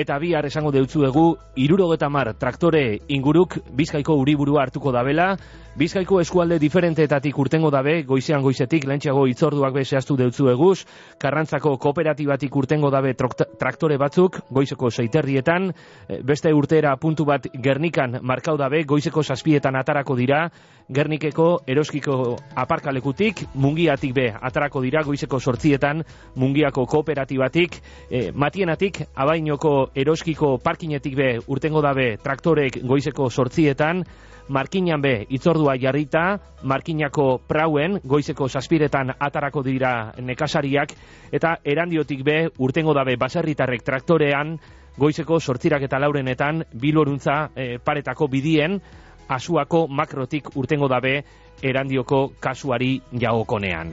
eta bihar esango deutzuegu irurogeta mar traktore inguruk bizkaiko uriburua hartuko dabela, Bizkaiko eskualde diferenteetatik urtengo dabe, goizean goizetik, lentsago itzorduak be zehaztu deutzu eguz, karrantzako kooperatibatik urtengo dabe traktore batzuk, goizeko seiterrietan, eh, beste urtera puntu bat Gernikan markau dabe, goizeko saspietan atarako dira, Gernikeko eroskiko aparkalekutik, mungiatik be atarako dira, goizeko sortzietan, mungiako kooperatibatik, e, matienatik, abainoko eroskiko parkinetik be urtengo dabe traktorek goizeko sortzietan, Markinan be, itzordua jarrita, Markinako prauen, goizeko saspiretan atarako dira nekasariak, eta erandiotik be, urtengo dabe, baserritarrek traktorean, goizeko sortzirak eta laurenetan, biloruntza e, paretako bidien, asuako makrotik urtengo dabe, erandioko kasuari jagokonean.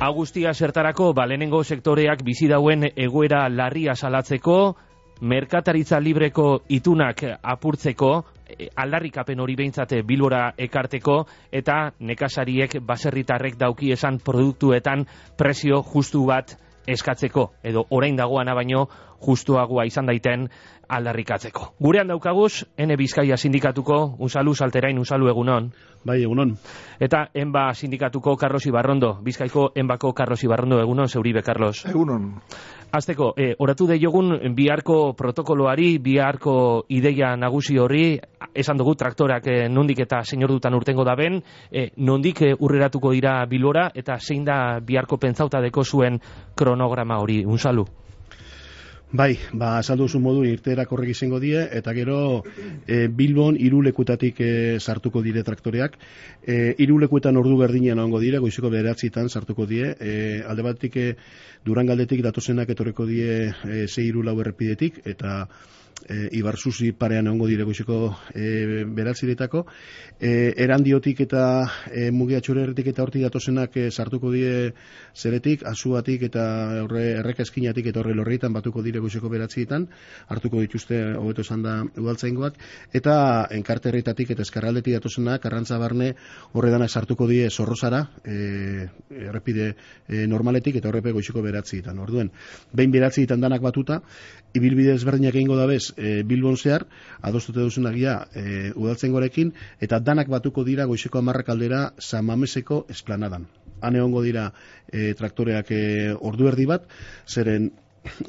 Agustia sertarako balenengo sektoreak bizi dauen egoera larria salatzeko, merkataritza libreko itunak apurtzeko, e, aldarrikapen hori behintzate bilbora ekarteko, eta nekasariek baserritarrek dauki esan produktuetan presio justu bat eskatzeko, edo orain dagoana baino justuagoa izan daiten aldarrikatzeko. Gurean daukaguz, N Bizkaia sindikatuko, unsalu salterain, unsalu egunon. Bai, egunon. Eta enba sindikatuko Carlos Ibarrondo, Bizkaiko enbako Carlos Ibarrondo egunon, zeuribe, Carlos. Egunon. Azteko, e, oratu de jogun biharko protokoloari, biharko ideia nagusi horri, esan dugu traktorak e, nondik eta senyor dutan urtengo da ben, e, nondik e, urreratuko dira bilora, eta zein da biharko pentsauta deko zuen kronograma hori, unsalu? Bai, ba, azaldu zu modu irtera korrek izango die, eta gero e, Bilbon irulekutatik e, sartuko dire traktoreak. E, irulekuetan ordu berdinean ongo dire, goizeko beratzitan sartuko die. E, alde batik, e, durangaldetik datozenak etorreko die e, ze irulau errepidetik, eta e, Ibarzuzi parean egongo dire goizeko e, beratziretako. E, erandiotik eta e, mugiatxurerretik eta hortik datozenak e, sartuko die zeretik, azuatik eta horre erreka eskinatik eta horre lorrietan batuko dire goizeko beratzietan, hartuko dituzte hobeto esan da udaltzaingoak, eta enkarterretatik eta eskarraldetik datozenak, arrantza barne horre sartuko die zorrozara, e, errepide e, normaletik eta horrepe goizeko beratzietan. Orduen, behin beratzietan danak batuta, ibilbide ezberdinak egingo da e, Bilbon zehar, adostute duzun agia e, udaltzen gorekin, eta danak batuko dira goizeko amarrak aldera Samameseko esplanadan. Hane hongo dira e, traktoreak e, ordu erdi bat, zeren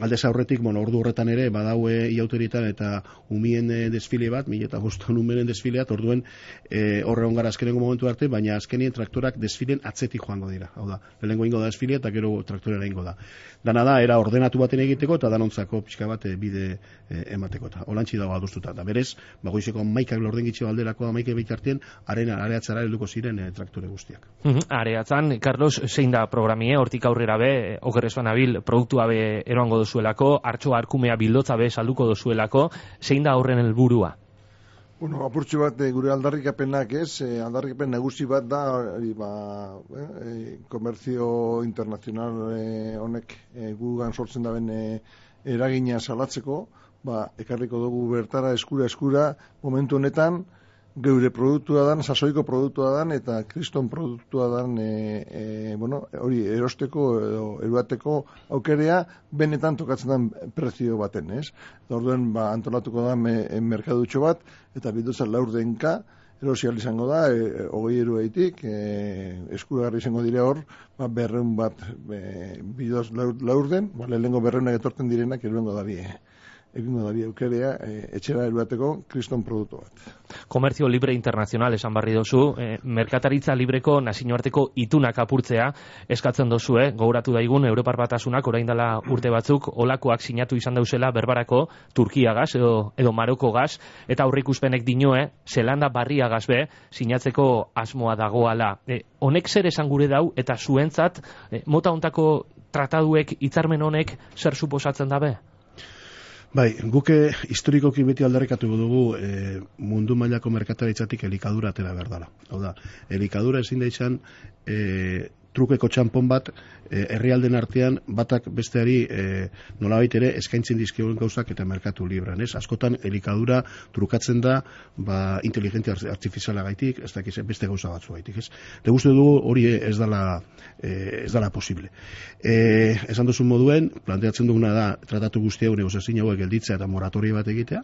alde aurretik, bueno, ordu horretan ere, badaue iauteritan eta umien e, desfile bat, mila eta boston umenen desfileat, orduen e, horre ongara azkenengo momentu arte, baina azkenien traktorak desfilen atzetik joango dira. Hau da, lehenko ingo da desfile eta gero traktorera ingo da. Dana da, era ordenatu baten egiteko eta danontzako pixka bat e, bide e, emateko eta olantzi dago adostuta. Da berez, bagoizeko maikak lorden gitxe balderako amaike beitartien, arena areatzara helduko ziren e, traktore guztiak. Areatzan, Carlos, zein da programie, hortik aurrera be, okerrezuan abil, produktua be eroango dozuelako, hartxo arkumea bildotza be salduko dozuelako, zein da horren helburua? Bueno, apurtxo bat e, gure aldarrikapenak ez, e, aldarrikapen nagusi bat da, e, ba, e, komerzio internazional honek e, gugan sortzen daben e, eragina salatzeko, ba, ekarriko dugu bertara eskura eskura momentu honetan, geure produktua dan, sasoiko produktua dan, eta kriston produktua dan, e, e, bueno, hori erosteko edo eruateko aukerea, benetan tokatzen den prezio baten, ez? Orduen, ba, antolatuko da me, merkadutxo bat, eta bidutzen laur denka, erosial izango da, e, hogei eru eitik, e, eskuragarri izango dire hor, ba, berreun bat e, bidoz laur, laur den, ba, lehenko berreunak etorten direnak, eruengo da bie egingo da eukerea e, etxera eruateko kriston produktu bat. Komerzio libre internazional esan barri dozu, e, merkataritza libreko nazioarteko itunak apurtzea eskatzen dozu, eh? gauratu daigun Europar batasunak orain dela urte batzuk olakoak sinatu izan dauzela berbarako Turkia gaz edo, edo Maroko gaz eta aurrikuspenek dinoe Zelanda barria gazbe sinatzeko asmoa dagoala. E, honek zer esan gure dau eta zuentzat e, mota hontako trataduek hitzarmen honek zer suposatzen dabe? Bai, guke historikoki beti aldarrekatu dugu e, mundu mailako merkataritzatik elikadura atera behar dara. Hau da, elikadura ezin da izan e, trukeko txanpon bat e, herrialden artean batak besteari e, nolabait ere eskaintzen dizkioen gauzak eta merkatu libran, ez? Askotan elikadura trukatzen da ba inteligentzia artifiziala gaitik, ez dakiz beste gauza batzu gaitik, ez? De gustu dugu hori ez dala e, ez dala posible. E, esan duzu moduen, planteatzen duguna da tratatu guzti hau negoziazio hauek gelditzea eta moratoria bat egitea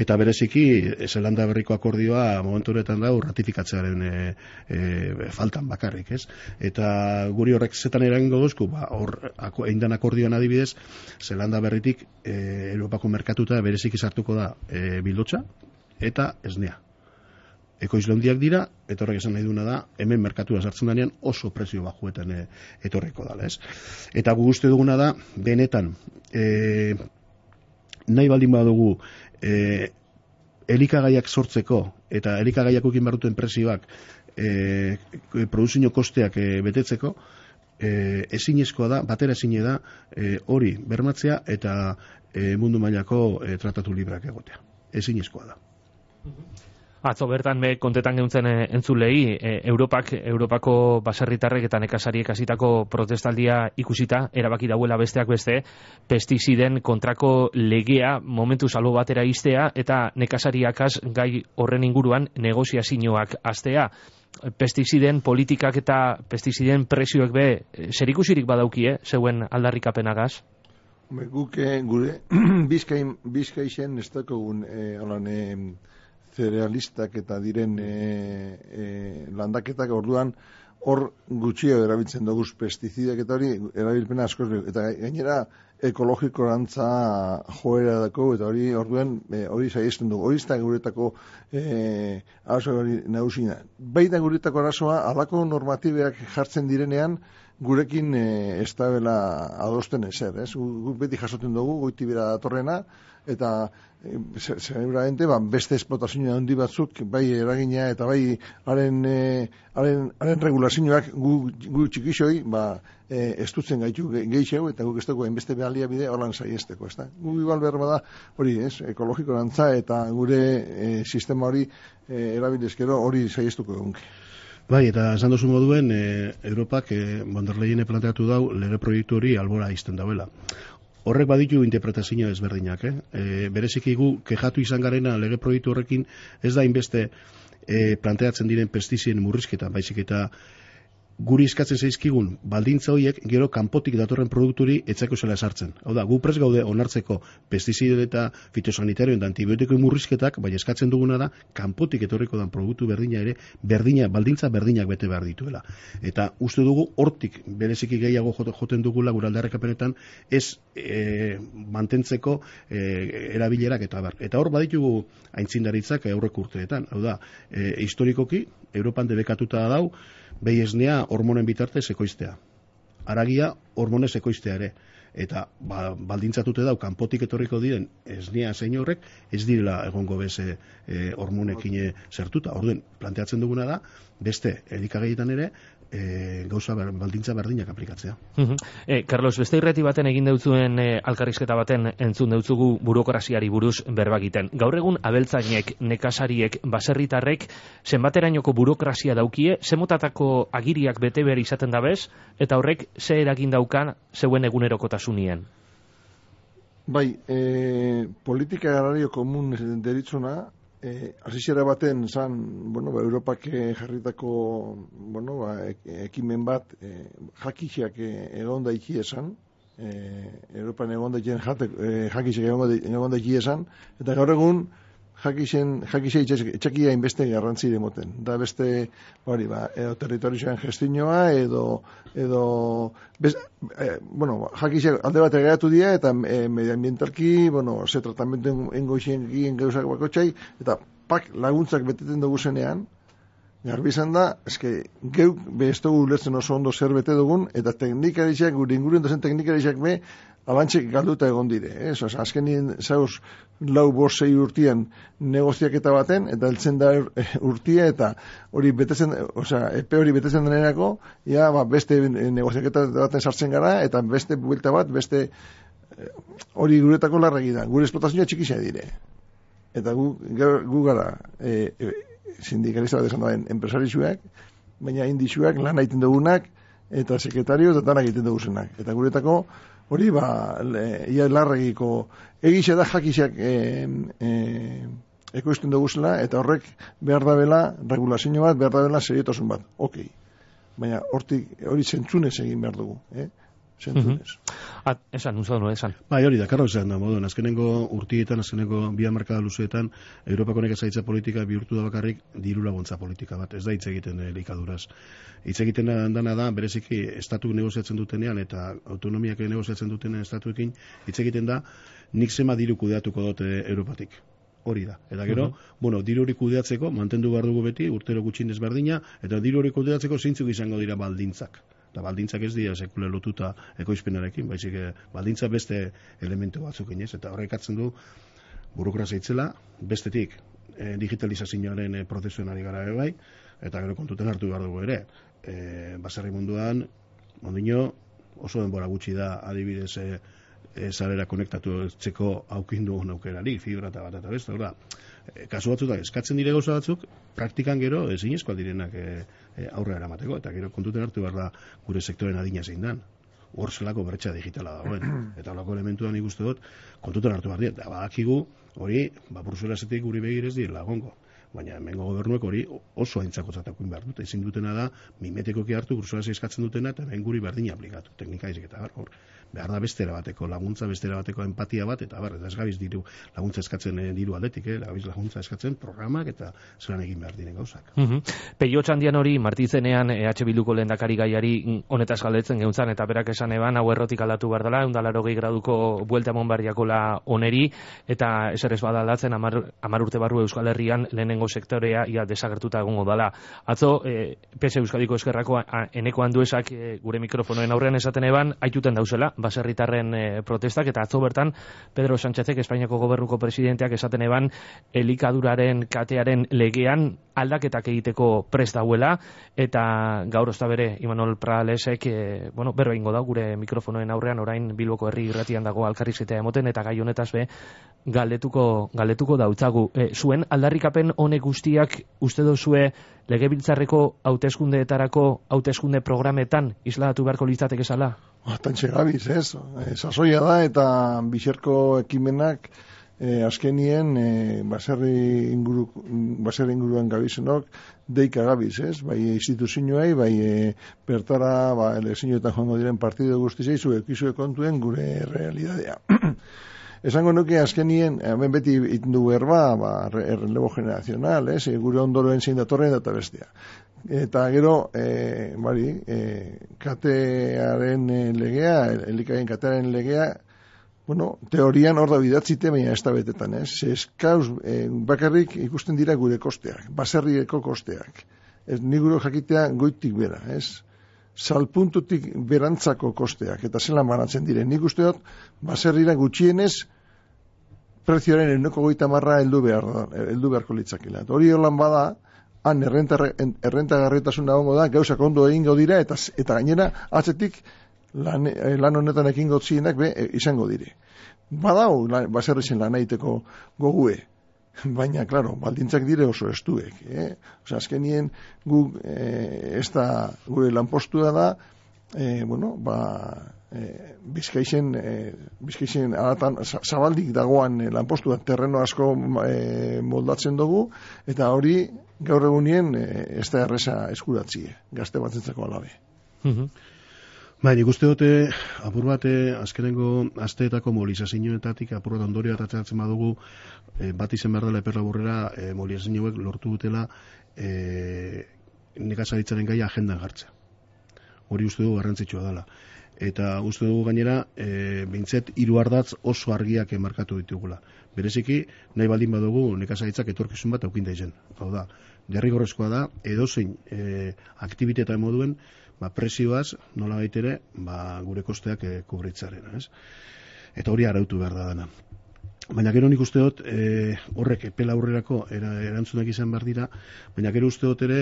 eta bereziki Zelanda berriko akordioa momentu honetan da ratifikatzearen e, e, faltan bakarrik, ez? Eta guri horrek zetan eragingo duzku, ba, hor, ako, eindan akordioan adibidez, Zelanda berritik e, Europako merkatuta bereziki sartuko da e, bildotxa eta esnea. Ekoizlondiak dira, eta horrek esan nahi duna da, hemen merkatua sartzen denean oso prezio bajuetan e, etorreko dala, ez? Eta gu uste duguna da, benetan, e, nahi baldin badugu, e, elikagaiak sortzeko eta elikagaiak ukin barruten presioak e, produzio kosteak e, betetzeko, e, ezinezkoa da, batera ezine da, e, hori bermatzea eta e, mundu mailako e, tratatu librak egotea. Ezinezkoa da. Atzo bertan me kontetan geuntzen eh, entzulei, e, Europak, Europako baserritarrek eta nekasariek hasitako protestaldia ikusita, erabaki dauela besteak beste, pestiziden kontrako legea momentu salbo batera iztea eta nekasariakaz gai horren inguruan negoziazioak astea. Pestiziden politikak eta pestiziden presioek be, zer ikusirik badaukie, zeuen aldarrikapenagaz? Guke, gure, bizkain, bizkaixen ez dakogun, eh, cerealistak eta diren e, e, landaketak orduan hor gutxio erabiltzen dugu pestizidak eta hori erabilpena askoz eta gainera ekologiko rantza joera dako eta hori orduan e, hori saiesten dugu hori izan guretako e, arazo hori nausina baita guretako arazoa alako normatibeak jartzen direnean gurekin e, ez da bela adosten ezer, ez? Gu, beti jasoten dugu, goiti bera datorrena, eta seguramente ba, beste esplotazioa handi batzuk bai eragina eta bai haren e, haren haren regulazioak gu, gu txikixoi ba e, estutzen gaitu gehiago eta guk ez dugu hainbeste behalia bide holan saiesteko, ezta? Gu igual behar bada hori, ez, ekologiko dantza eta gure e, sistema hori e, erabilezkero hori saiestuko egunke. Bai, eta esan duzu moduen, e, Europak e, Bonderleine planteatu dau lege proiektu hori albora izten dauela. Horrek baditu interpretazio ezberdinak, eh? E, bereziki gu kejatu izan garena lege proiektu horrekin ez da inbeste e, planteatzen diren pestizien murrizketa, baizik eta guri eskatzen zaizkigun baldintza horiek gero kanpotik datorren produkturi etzako zela esartzen. Hau da, gu pres gaude onartzeko pestizide eta fitosanitarioen da antibiotiko murrizketak, bai eskatzen duguna da, kanpotik etorriko dan produktu berdina ere, berdina, baldintza berdinak bete behar dituela. Eta uste dugu, hortik bereziki gehiago joten dugula gura aldarrekapenetan, ez e, mantentzeko e, erabilerak eta bar. Eta hor baditugu aintzindaritzak aurrek urteetan. Hau da, e, historikoki, Europan debekatuta da dau, behi esnea hormonen bitartez ekoiztea. Aragia hormonez ekoiztea ere. Eta ba, baldintzatute dau, kanpotik etorriko diren esnea zein horrek, ez direla egongo beze e, hormonekin zertuta. Orduen, planteatzen duguna da, beste elikagaietan ere, e, gauza ber, baldintza berdinak aplikatzea. e, Carlos, beste irreti baten egin deutzuen e, alkarrizketa baten entzun deutzugu burokraziari buruz berbagiten. Gaur egun abeltzainek, nekasariek, baserritarrek, zenbaterainoko burokrazia daukie, zemotatako agiriak bete behar izaten dabez, eta horrek ze eragin daukan zeuen egunerokotasunien? Bai, e, politika agrario komun deritzona, eh asizera baten san, bueno, ba, Europak jarritako, bueno, ba, ekimen bat eh jakixak egon daiki esan, eh Europan egon daikien jate eh egon daiki esan. Eta gaur egun jakixen jakixe itxakia inbeste garrantzi demoten. Da beste hori ba, edo territorioan gestinoa edo edo bez, e, bueno, jakixe alde bat egatu dira eta e, medioambientalki, bueno, se tratamendu engoixen gien gauzak bakotxai eta pak laguntzak beteten dugu zenean, Garbi izan da, eske, geuk behiztugu ulertzen oso ondo zer bete dugun, eta teknikarizak, gure inguruen dozen teknikarizak be, abantxek galduta egon dire. Ez, oza, azken nien, zauz, lau borsei urtien negoziak eta baten, eta eltzen da urtia, eta hori betezen, oza, epe hori betezen denerako, ja, ba, beste negoziak eta baten sartzen gara, eta beste buelta bat, beste eh, hori guretako larregi da. Gure esplotazioa txikisa dire. Eta gu, gu gara, e, sindikalista bat esan duen enpresarizuak, baina indisuak lan egiten dugunak eta sekretario eta danak egiten dugu zenak. Eta guretako, hori, ba, ia larregiko, egixe da jakixak e, e, ekoizten dugu zela, eta horrek behar da bela, regulazio bat, behar da bela seriotasun bat. Ok. Baina hortik, hori zentzunez egin behar dugu. Eh? Zentzunez. At, esan, unzo no, esan. Bai, hori da, karro esan da, moduan, azkenengo urtietan, azkenengo bi markada luzeetan, Europako nekazaitza politika bihurtu da bakarrik diru laguntza politika bat, ez da hitz egiten eh, likaduraz. Hitz egiten dana da, bereziki, estatu negoziatzen dutenean, eta autonomiak negoziatzen duten estatuekin, hitz egiten da, nik zema diru kudeatuko dut eh, Europatik hori da. Eta gero, uh bueno, diru hori kudeatzeko, mantendu behar dugu beti, urtero gutxin desberdina, eta diru hori kudeatzeko zeintzuk izango dira baldintzak eta baldintzak ez dira sekule lotuta ekoizpenarekin, baizik eh, baldintza beste elementu batzuk inez, eta horrek atzen du burokrazia itzela, bestetik e, digitalizazioaren e, prozesuen ari gara bai, eta gero kontuten hartu behar dugu ere. E, baserri munduan, ondino, oso denbora gutxi da adibidez e, e, zarera konektatu txeko aukindu aukerari, fibra eta bat eta beste, e, kasu batzuk da, eskatzen dire gauza batzuk, praktikan gero ezin eskoa direnak e, aurrera eramateko, eta gero kontuten hartu behar da gure sektoren adina zein dan. Hor zelako bertxa digitala dagoen. Eta holako elementu da nik uste dut, kontuten hartu behar dira. Eta badakigu, hori, ba, zetik guri begirez dira lagongo. Baina hemengo gobernuek hori oso aintzako zatakuin behar dut. Ezin dutena da, mimeteko hartu, Bruselas eskatzen dutena, eta hemen guri berdin aplikatu. Teknika izik eta hor, behar da bestera bateko laguntza, bestera bateko empatia bat, eta eta ez gabiz diru laguntza eskatzen eh, diru aldetik, eh? gabiz laguntza eskatzen programak eta zelan egin behar diren gauzak. Mm -hmm. Peio txandian hori, martizenean EH Bilduko lehen dakari gaiari honetaz galdetzen geuntzan, eta berak esan eban, hau errotik aldatu behar dela, eundalaro gehi graduko buelta mon la oneri, eta eser ez badalatzen amar, amar urte barru Euskal Herrian lehenengo sektorea ia desagertuta egongo dela. Atzo, e, PS Euskadiko eskerrako eneko handuesak e, gure mikrofonoen aurrean esaten eban, aituten dauzela, baserritarren e, protestak eta atzo bertan Pedro Sánchezek Espainiako gobernuko presidenteak esaten eban elikaduraren katearen legean aldaketak egiteko prest dauela eta gaur ozta bere Imanol Pralesek e, bueno, berba ingo da gure mikrofonoen aurrean orain Bilboko herri irratian dago alkarrizetea emoten eta gai honetaz be galdetuko, galdetuko dautzagu. E, zuen aldarrikapen honek guztiak uste dozue legebiltzarreko hauteskundeetarako hauteskunde programetan isladatu beharko litzateke zala? Bastantxe gabiz, ez? E, sasoia da eta biserko ekimenak e, azkenien e, baserri, inguru, baserri inguruan gabizenok deika gabiz, ez? Bai instituzioei, bai e, bertara ba, elekzio eta joango diren partidu guztizei zuek izue kontuen gure realidadea. Esango nuke azkenien, hemen beti itindu berba, ba, relevo generazional, ez? Gure ondoroen zein datorren eta bestia. Eta gero, e, bari, e, katearen eh, legea, elikaien katearen legea, bueno, teorian hor da bidatzite, baina ez da betetan, ez? Eskauz, e, bakarrik ikusten dira gure kosteak, baserrieko kosteak. Ez, niguro jakitea goitik bera, ez? Salpuntutik berantzako kosteak, eta zela manatzen dire. Nik uste dut, baserrira gutxienez, prezioaren euneko goita marra eldu, behar, eldu beharko litzakila. Hori holan bada, han errenta, errenta garretasun da, gauzak ondo egingo dira, eta, eta gainera, atzetik, lan, eh, lan honetan ekin gotzienak, be, eh, izango dire. Badau, baserri zen lan aiteko gogue, baina, klaro, baldintzak dire oso estuek. Eh? Osa, azkenien, gu, eh, ez da, gure lanpostua da, eh, bueno, ba, e, bizkaixen, e, bizkaixen alatan, zabaldik dagoan e, lanpostu terreno asko e, moldatzen dugu, eta hori gaur egunien e, ez da erresa eskuratzi, gazte batzentzako alabe. Mm Bai, nik uste dute, apur bate, azkenengo asteetako mobilizazioetatik, apur bat ondorio bat atzatzen badugu, e, bat izen behar dela eperra burrera, e, mobilizazioek lortu dutela, e, nekazaritzaren gai agendan jartzea. Hori uste dugu garrantzitsua dela eta uste dugu gainera e, bintzet hiru ardatz oso argiak emarkatu ditugula. Bereziki, nahi baldin badugu nekazaitzak etorkizun bat aukinda izen. Hau da, derrigorrezkoa da, edozein e, aktiviteta moduen, ba, presioaz, nola baitere, ba, gure kosteak e, kubritzaren. Ez? Eta hori arautu behar da dana. Baina gero nik uste dut, e, horrek epela aurrerako era, erantzunak izan behar dira, baina gero uste dut ere,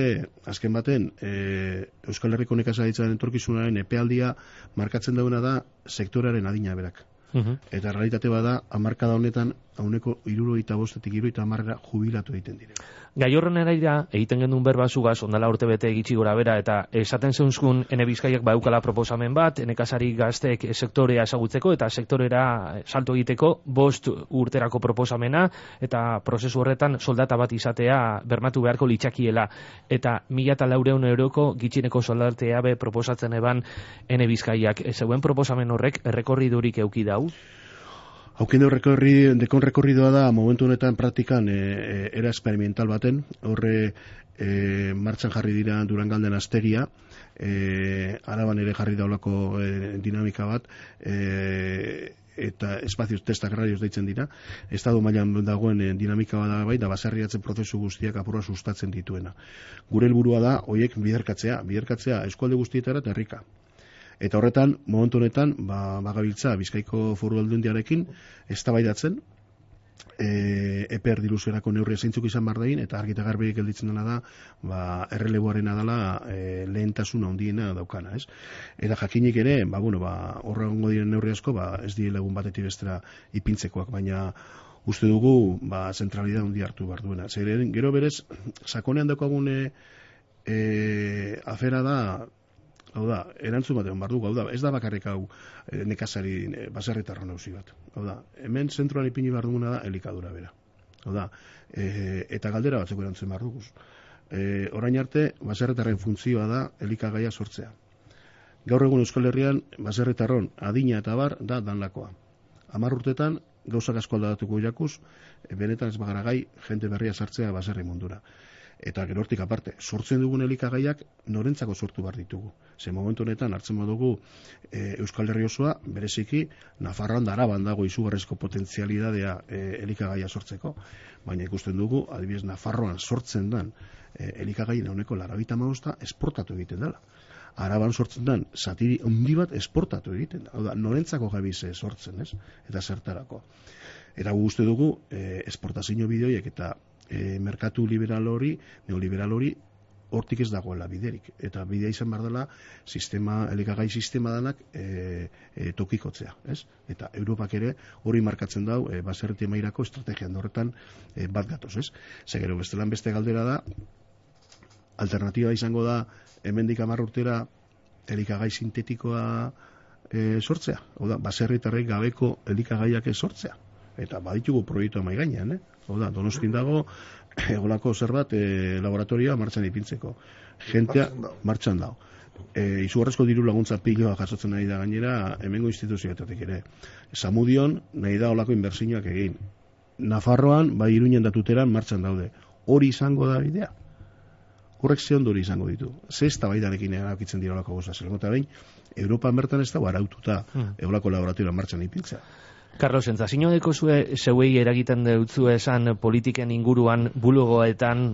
azken baten, e, Euskal Herriko nekazaditzaren entorkizunaren epealdia markatzen dauna da sektoraren adina berak. Mhm. Eta realitate bada, amarkada honetan, hauneko irurogeita bostetik irurogeita amarra jubilatu egiten dire. Gai horren eraira, egiten gendun berba zugaz, ondala urte bete egitsi gora bera, eta esaten zeunzkun, ene bizkaiak baukala proposamen bat, ene kasari gaztek sektorea esagutzeko, eta sektorera salto egiteko, bost urterako proposamena, eta prozesu horretan soldata bat izatea bermatu beharko litxakiela. Eta mila eta laureun euroko gitxineko soldatea be proposatzen eban ene bizkaiak. Zeuen proposamen horrek, errekorridurik euki dau? Rekorri, dekon rekorridoa da, momentu honetan praktikan e, e, era experimental baten, horre e, martxan jarri dira Durangalden asteria, e, araban ere jarri daulako e, dinamika bat, e, eta espazioz testak radios deitzen dira, estado mailan dagoen e, dinamika bada bai, da baserriatzen prozesu guztiak apurra sustatzen dituena. Gure helburua da, hoiek biderkatzea, biderkatzea eskualde guztietara eta herrika. Eta horretan, momentu honetan, ba, bagabiltza Bizkaiko foru aldundiarekin, eztabaidatzen e, eper diluzerako neurria zeintzuk izan bardain, eta argita garbi gelditzen dena da, ba, erreleboaren adala e, lehentasun handiena daukana, ez? Eta jakinik ere, ba, bueno, ba, horra diren neurri asko, ba, ez di legun batetik bestera ipintzekoak, baina uste dugu, ba, zentralidad handi hartu behar duena. Zer, gero berez, sakonean daukagun e, e, afera da, Hau da, erantzun bat egon bardu, hau da, ez da bakarrik hau e, nekazari e, baserritarra nauzi bat. Hau da, hemen zentroan ipini behar duguna da elikadura bera. Hau da, e, eta galdera batzeko erantzun behar duguz. E, orain arte, baserritarren funtzioa da elikagaia sortzea. Gaur egun Euskal Herrian, baserritarron adina eta bar da danlakoa. Amar urtetan, gauzak asko aldatuko jakuz, benetan ez bagara gai, jente berria sartzea baserri mundura eta gerortik aparte, sortzen dugun elikagaiak norentzako sortu behar ditugu. Ze momentu honetan hartzen badugu e, Euskal Herri osoa, bereziki, Nafarroan dara dago izugarrezko potentzialidadea e, elikagaia sortzeko, baina ikusten dugu, adibidez, Nafarroan sortzen dan e, elikagaien honeko larabita mausta esportatu egiten dela. Araban sortzen dan, satiri ondi bat esportatu egiten. Hau da, norentzako gabize sortzen, ez? Eta zertarako. Eta guzti dugu, e, esportazio bideoiek eta e, merkatu liberal hori, neoliberal hori, hortik ez dagoela biderik. Eta bidea izan behar dela, sistema, elikagai sistema danak e, e, tokikotzea. Ez? Eta Europak ere hori markatzen dau, e, baserreti mairako estrategian horretan e, bat gatoz. Ez? Zegero, bestelan beste galdera da, alternatiba izango da, hemendik amar urtera, elikagai sintetikoa e, sortzea. Oda, baserritarrek gabeko elikagaiak sortzea. Eta baditugu proiektu amai gainean, eh? Hau da, donostin dago, egolako zer bat, e, laboratorioa martxan ipintzeko. Gentea, martxan dago. E, izugarrezko diru laguntza piloa jasotzen nahi da gainera, hemengo instituzioetatik ere. Samudion, nahi da olako inbertsioak egin. Nafarroan, bai iruinen datuteran, martxan daude. Hori izango da bidea. Horrek ze ondori izango ditu. Ze ez da baidarekin erakitzen dira olako goza. Zelgota behin, Europa bertan ez da araututa hmm. egolako laboratorioa martxan ipintzea. Carlos, entzazino deko zue zeuei eragiten dutzu esan politiken inguruan bulogoetan,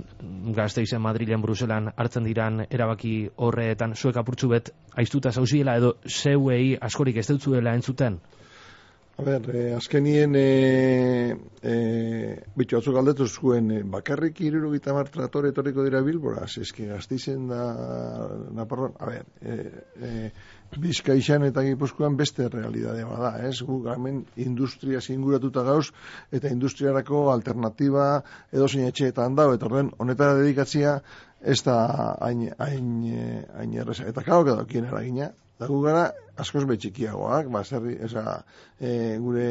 gazteizen Madrilen, Bruselan, hartzen diran erabaki horreetan, zuek apurtzu bet, aiztuta zauziela edo zeuei askorik ez dutzuela entzuten? A ber, eh, azkenien, eh, eh, bitu atzuk aldetu zuen, eh, bakarrik iruru gita tratore etorriko dira bilbora, eski gaztizen da, naparron, a ber, eh, eh, bizkaixan eta gipuzkoan beste realidadea bada, ez? Gu hemen industria singuratuta gauz, eta industriarako alternatiba edo zein etxeetan dago, eta horren, honetara dedikatzia, ez da hain, hain, eh, hain erreza. Eta kau, edo, kien eragina, da gu gara askoz betxikiagoak, baserri, eza, e, gure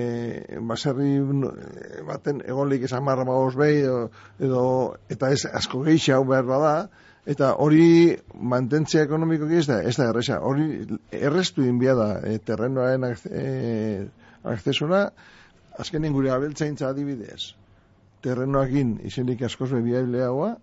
baserri e, baten egonlik esan marra magoz behi, edo, edo, eta ez asko geixau behar bada, eta hori mantentzia ekonomiko ez da, ez da erresa, hori errestu inbia da e, terrenoaren e, akzesora, azkenen gure abeltzaintza adibidez, terrenoakin izenik askoz bebiaileagoa,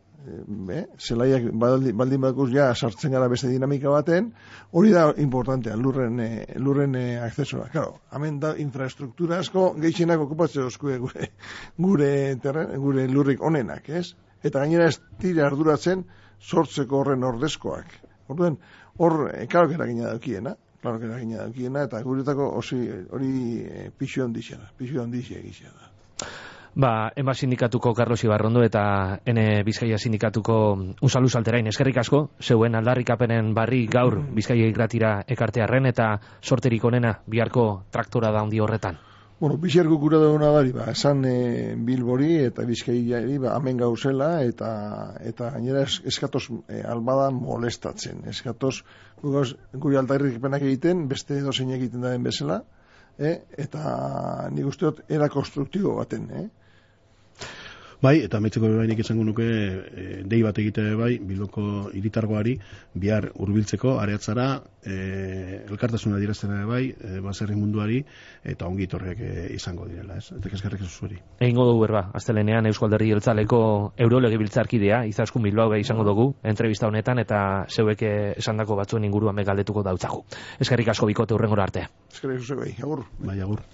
be, zelaiak baldin badakuz ja sartzen gara beste dinamika baten, hori da importantea, lurren, lurren e, akzesora. Claro, hemen da infrastruktura asko gehienak okupatzea oskue gure, gure, terren, gure lurrik onenak, ez? Eta gainera ez tira arduratzen sortzeko horren ordezkoak. Orduen, hor, e, klaro kera gina daukiena, klaro kera gina daukiena, eta guretako hori e, pixu handixena, pixu handixena egizena da. Ba, ema sindikatuko Carlos Ibarrondo eta ene Bizkaia sindikatuko Unsalu Salterain eskerrik asko, zeuen aldarrikapenen barri gaur Bizkaia irratira ekartearren eta sorterik onena biharko traktora da handi horretan. Bueno, bizarko gura dauna dari, ba, esan e, Bilbori eta Bizkaiari, ba, amen gauzela, eta eta gainera es, eskatoz e, albada molestatzen. Eskatoz, gugaz, guri aldarrik penak egiten, beste dozein egiten daren bezala, e, eta nik uste era konstruktibo baten, eh? Bai, eta amaitzeko bainik izango nuke e, dei bat egite bai, bildoko iritargoari, bihar hurbiltzeko areatzara, e, elkartasuna dirazten ere bai, e, baserri munduari, eta ongi torreak e, izango direla, ez? Eta keskarrik zuzuri. Egingo dugu berba, astelenean Euskal Derri Jeltzaleko eurolege biltzarkidea, izaskun bilbao izango dugu, entrevista honetan, eta zeuek esandako batzuen inguruan megaldetuko dautzagu. Eskerrik asko bikote urrengora arte. Eskerrik zuzue bai, agur. Bai, agur.